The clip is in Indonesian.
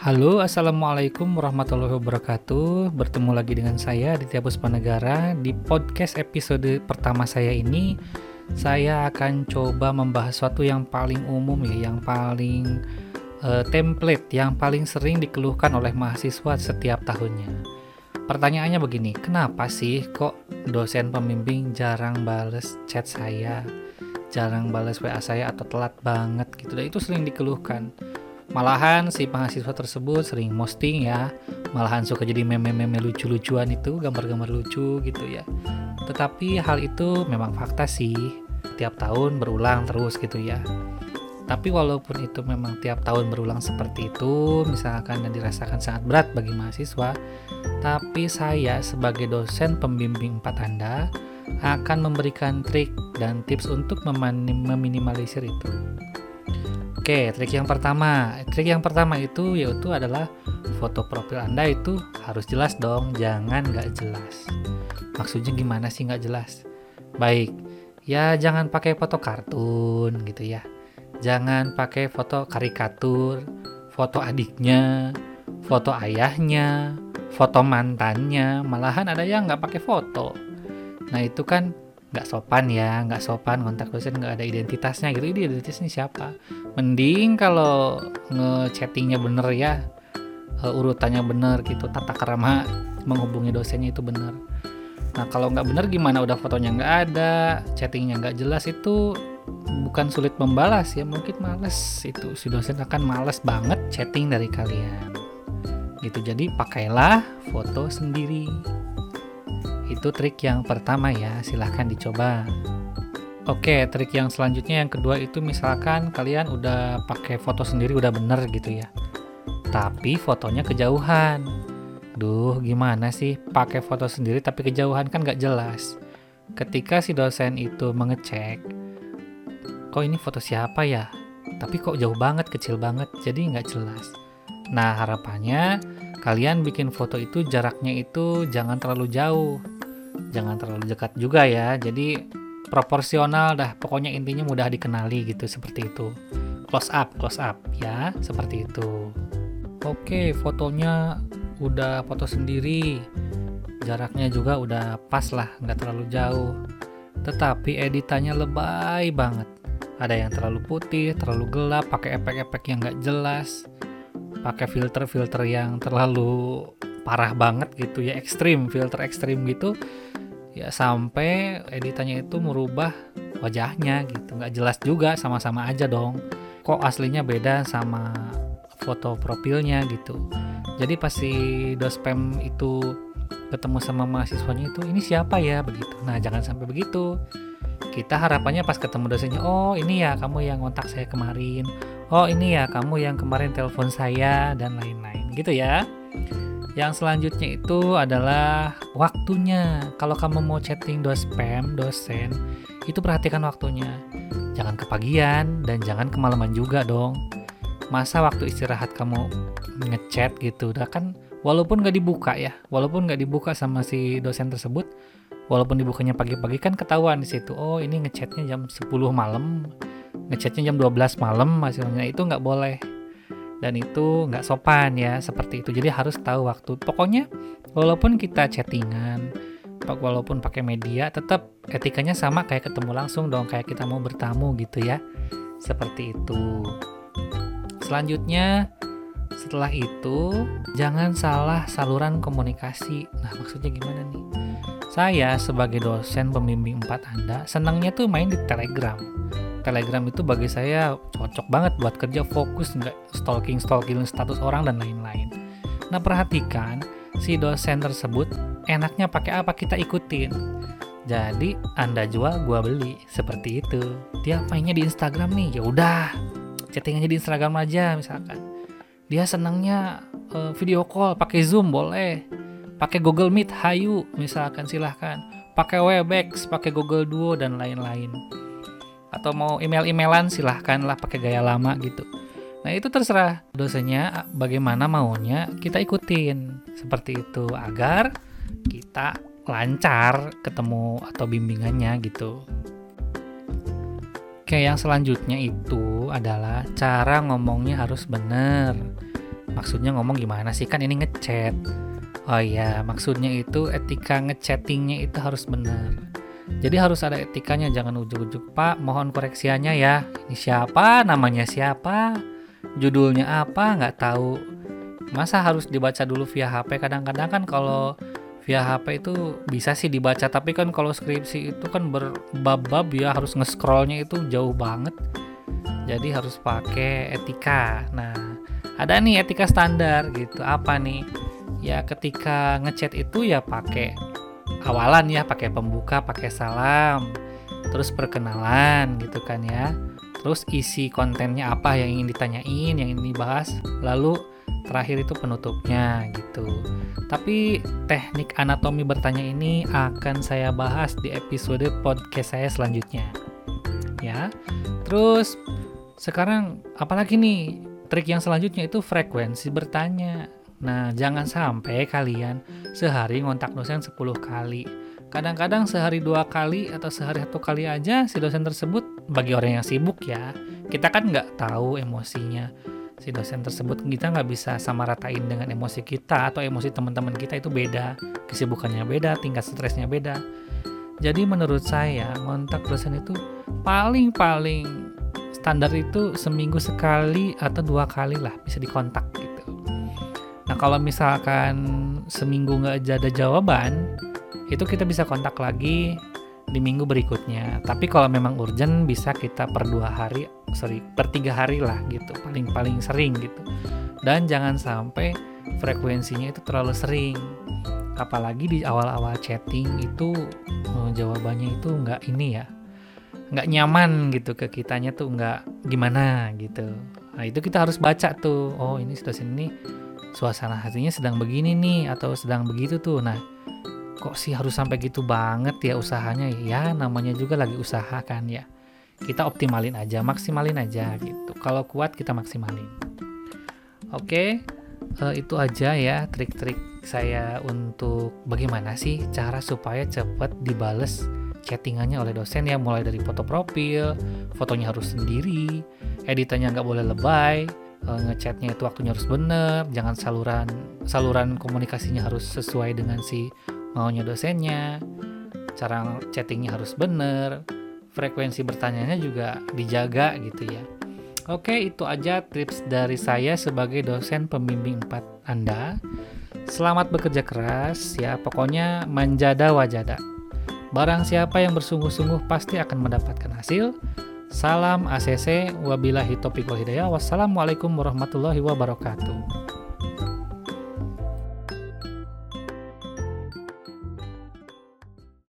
Halo, Assalamualaikum warahmatullahi wabarakatuh. Bertemu lagi dengan saya, Ditya Puspanegara Di podcast episode pertama saya ini Saya akan coba membahas sesuatu yang paling umum ya Yang paling uh, template, yang paling sering dikeluhkan oleh mahasiswa setiap tahunnya. Pertanyaannya begini, kenapa sih kok dosen pembimbing jarang bales chat saya Jarang bales WA saya atau telat banget gitu? Dan itu sering dikeluhkan Malahan si mahasiswa tersebut sering posting ya, malahan suka jadi meme-meme lucu-lucuan itu, gambar-gambar lucu gitu ya. Tetapi hal itu memang fakta sih, tiap tahun berulang terus gitu ya. Tapi walaupun itu memang tiap tahun berulang seperti itu, misalkan dan dirasakan sangat berat bagi mahasiswa, tapi saya sebagai dosen pembimbing empat Anda akan memberikan trik dan tips untuk meminimalisir itu. Oke, trik yang pertama. Trik yang pertama itu yaitu adalah foto profil Anda itu harus jelas dong, jangan nggak jelas. Maksudnya gimana sih nggak jelas? Baik, ya jangan pakai foto kartun gitu ya. Jangan pakai foto karikatur, foto adiknya, foto ayahnya, foto mantannya, malahan ada yang nggak pakai foto. Nah itu kan nggak sopan ya nggak sopan kontak dosen nggak ada identitasnya gitu. Ini identitasnya siapa? Mending kalau ngechattingnya bener ya uh, urutannya bener gitu tata kerama menghubungi dosennya itu bener. Nah kalau nggak bener gimana? Udah fotonya nggak ada chattingnya nggak jelas itu bukan sulit membalas ya mungkin males itu. Si dosen akan males banget chatting dari kalian. Gitu jadi pakailah foto sendiri itu trik yang pertama ya, silahkan dicoba. Oke, trik yang selanjutnya yang kedua itu misalkan kalian udah pakai foto sendiri udah bener gitu ya. Tapi fotonya kejauhan. Duh, gimana sih pakai foto sendiri tapi kejauhan kan gak jelas. Ketika si dosen itu mengecek, kok ini foto siapa ya? Tapi kok jauh banget, kecil banget, jadi nggak jelas. Nah, harapannya kalian bikin foto itu jaraknya itu jangan terlalu jauh jangan terlalu dekat juga ya. Jadi proporsional dah pokoknya intinya mudah dikenali gitu seperti itu. Close up close up ya seperti itu. Oke fotonya udah foto sendiri. Jaraknya juga udah pas lah nggak terlalu jauh. Tetapi editannya lebay banget. Ada yang terlalu putih terlalu gelap pakai efek-efek yang nggak jelas pakai filter-filter yang terlalu parah banget gitu ya ekstrim filter ekstrim gitu ya sampai editannya itu merubah wajahnya gitu. Nggak jelas juga sama-sama aja dong. Kok aslinya beda sama foto profilnya gitu. Jadi pasti dospem itu ketemu sama mahasiswanya itu ini siapa ya? Begitu. Nah jangan sampai begitu. Kita harapannya pas ketemu dosennya oh ini ya kamu yang kontak saya kemarin. Oh ini ya kamu yang kemarin telepon saya dan lain-lain. Gitu ya yang selanjutnya itu adalah waktunya. Kalau kamu mau chatting dospem dosen itu perhatikan waktunya. Jangan kepagian dan jangan kemalaman juga dong. Masa waktu istirahat kamu ngechat gitu? Udah kan walaupun nggak dibuka ya walaupun nggak dibuka sama si dosen tersebut walaupun dibukanya pagi-pagi kan ketahuan di situ oh ini ngechatnya jam 10 malam ngechatnya jam 12 malam hasilnya. Itu nggak boleh dan itu nggak sopan ya seperti itu. Jadi harus tahu waktu. Pokoknya walaupun kita chattingan walaupun pakai media tetap etikanya sama kayak ketemu langsung dong kayak kita mau bertamu gitu ya. Seperti itu. Selanjutnya setelah itu jangan salah saluran komunikasi. Nah maksudnya gimana nih? Saya sebagai dosen pembimbing empat Anda senangnya tuh main di Telegram. Telegram itu bagi saya cocok banget buat kerja fokus nggak stalking stalking status orang dan lain-lain. Nah perhatikan si dosen tersebut enaknya pakai apa kita ikutin. Jadi Anda jual, gua beli seperti itu. Dia mainnya di Instagram nih, ya udah chattingannya di Instagram aja misalkan. Dia senangnya uh, video call pakai Zoom boleh pakai Google Meet, hayu misalkan silahkan. Pakai Webex, pakai Google Duo dan lain-lain. Atau mau email-emailan silahkan lah pakai gaya lama gitu. Nah itu terserah dosennya bagaimana maunya kita ikutin. Seperti itu agar kita lancar ketemu atau bimbingannya gitu. Oke yang selanjutnya itu adalah cara ngomongnya harus benar maksudnya ngomong gimana sih? Kan ini ngechat. Oh iya maksudnya itu etika ngechattingnya itu harus benar jadi harus ada etikanya jangan ujuk-ujuk. Pak mohon koreksiannya ya. Ini siapa? Namanya siapa? Judulnya apa? Nggak tahu. Masa harus dibaca dulu via HP kadang-kadang kan kalau via HP itu bisa sih dibaca tapi kan kalau skripsi itu kan berbab-bab ya harus nge-scrollnya itu jauh banget. Jadi harus pakai etika. Nah ada nih etika standar gitu. Apa nih? Ya ketika ngechat itu ya pakai awalan ya pakai pembuka pakai salam terus perkenalan gitu kan ya terus isi kontennya apa yang ingin ditanyain yang ingin dibahas lalu terakhir itu penutupnya gitu. Tapi teknik anatomi bertanya ini akan saya bahas di episode podcast saya selanjutnya. Ya. Terus sekarang apalagi nih trik yang selanjutnya itu frekuensi bertanya. Nah, jangan sampai kalian sehari ngontak dosen 10 kali. Kadang-kadang sehari dua kali atau sehari satu kali aja si dosen tersebut bagi orang yang sibuk ya. Kita kan nggak tahu emosinya si dosen tersebut kita nggak bisa sama ratain dengan emosi kita atau emosi teman-teman kita itu beda kesibukannya beda tingkat stresnya beda jadi menurut saya kontak dosen itu paling-paling standar itu seminggu sekali atau dua kali lah bisa dikontak nah kalau misalkan seminggu nggak ada jawaban itu kita bisa kontak lagi di minggu berikutnya. Tapi kalau memang urgent bisa kita per dua hari, sorry, per tiga hari lah gitu, paling paling sering gitu. Dan jangan sampai frekuensinya itu terlalu sering. Apalagi di awal-awal chatting itu oh, jawabannya itu nggak ini ya, nggak nyaman gitu ke kitanya tuh nggak gimana gitu. Nah itu kita harus baca tuh, oh ini situasi ini suasana hatinya sedang begini nih atau sedang begitu tuh. Nah kok sih harus sampai gitu banget ya usahanya? Ya namanya juga lagi usaha kan ya. Kita optimalin aja maksimalin aja gitu. Kalau kuat kita maksimalin. Oke uh, itu aja ya trik-trik saya untuk bagaimana sih cara supaya cepat dibales chattingannya oleh dosen ya. Mulai dari foto profil fotonya harus sendiri editannya nggak boleh lebay uh, ngechatnya itu waktunya harus bener jangan saluran saluran komunikasinya harus sesuai dengan si maunya dosennya, cara chattingnya harus bener, frekuensi bertanyanya juga dijaga gitu ya. Oke, itu aja tips dari saya sebagai dosen pembimbing 4 Anda. Selamat bekerja keras ya, pokoknya manjada wajada. Barang siapa yang bersungguh-sungguh pasti akan mendapatkan hasil. Salam ACC, wabillahi taufiq wal hidayah. Wassalamualaikum warahmatullahi wabarakatuh.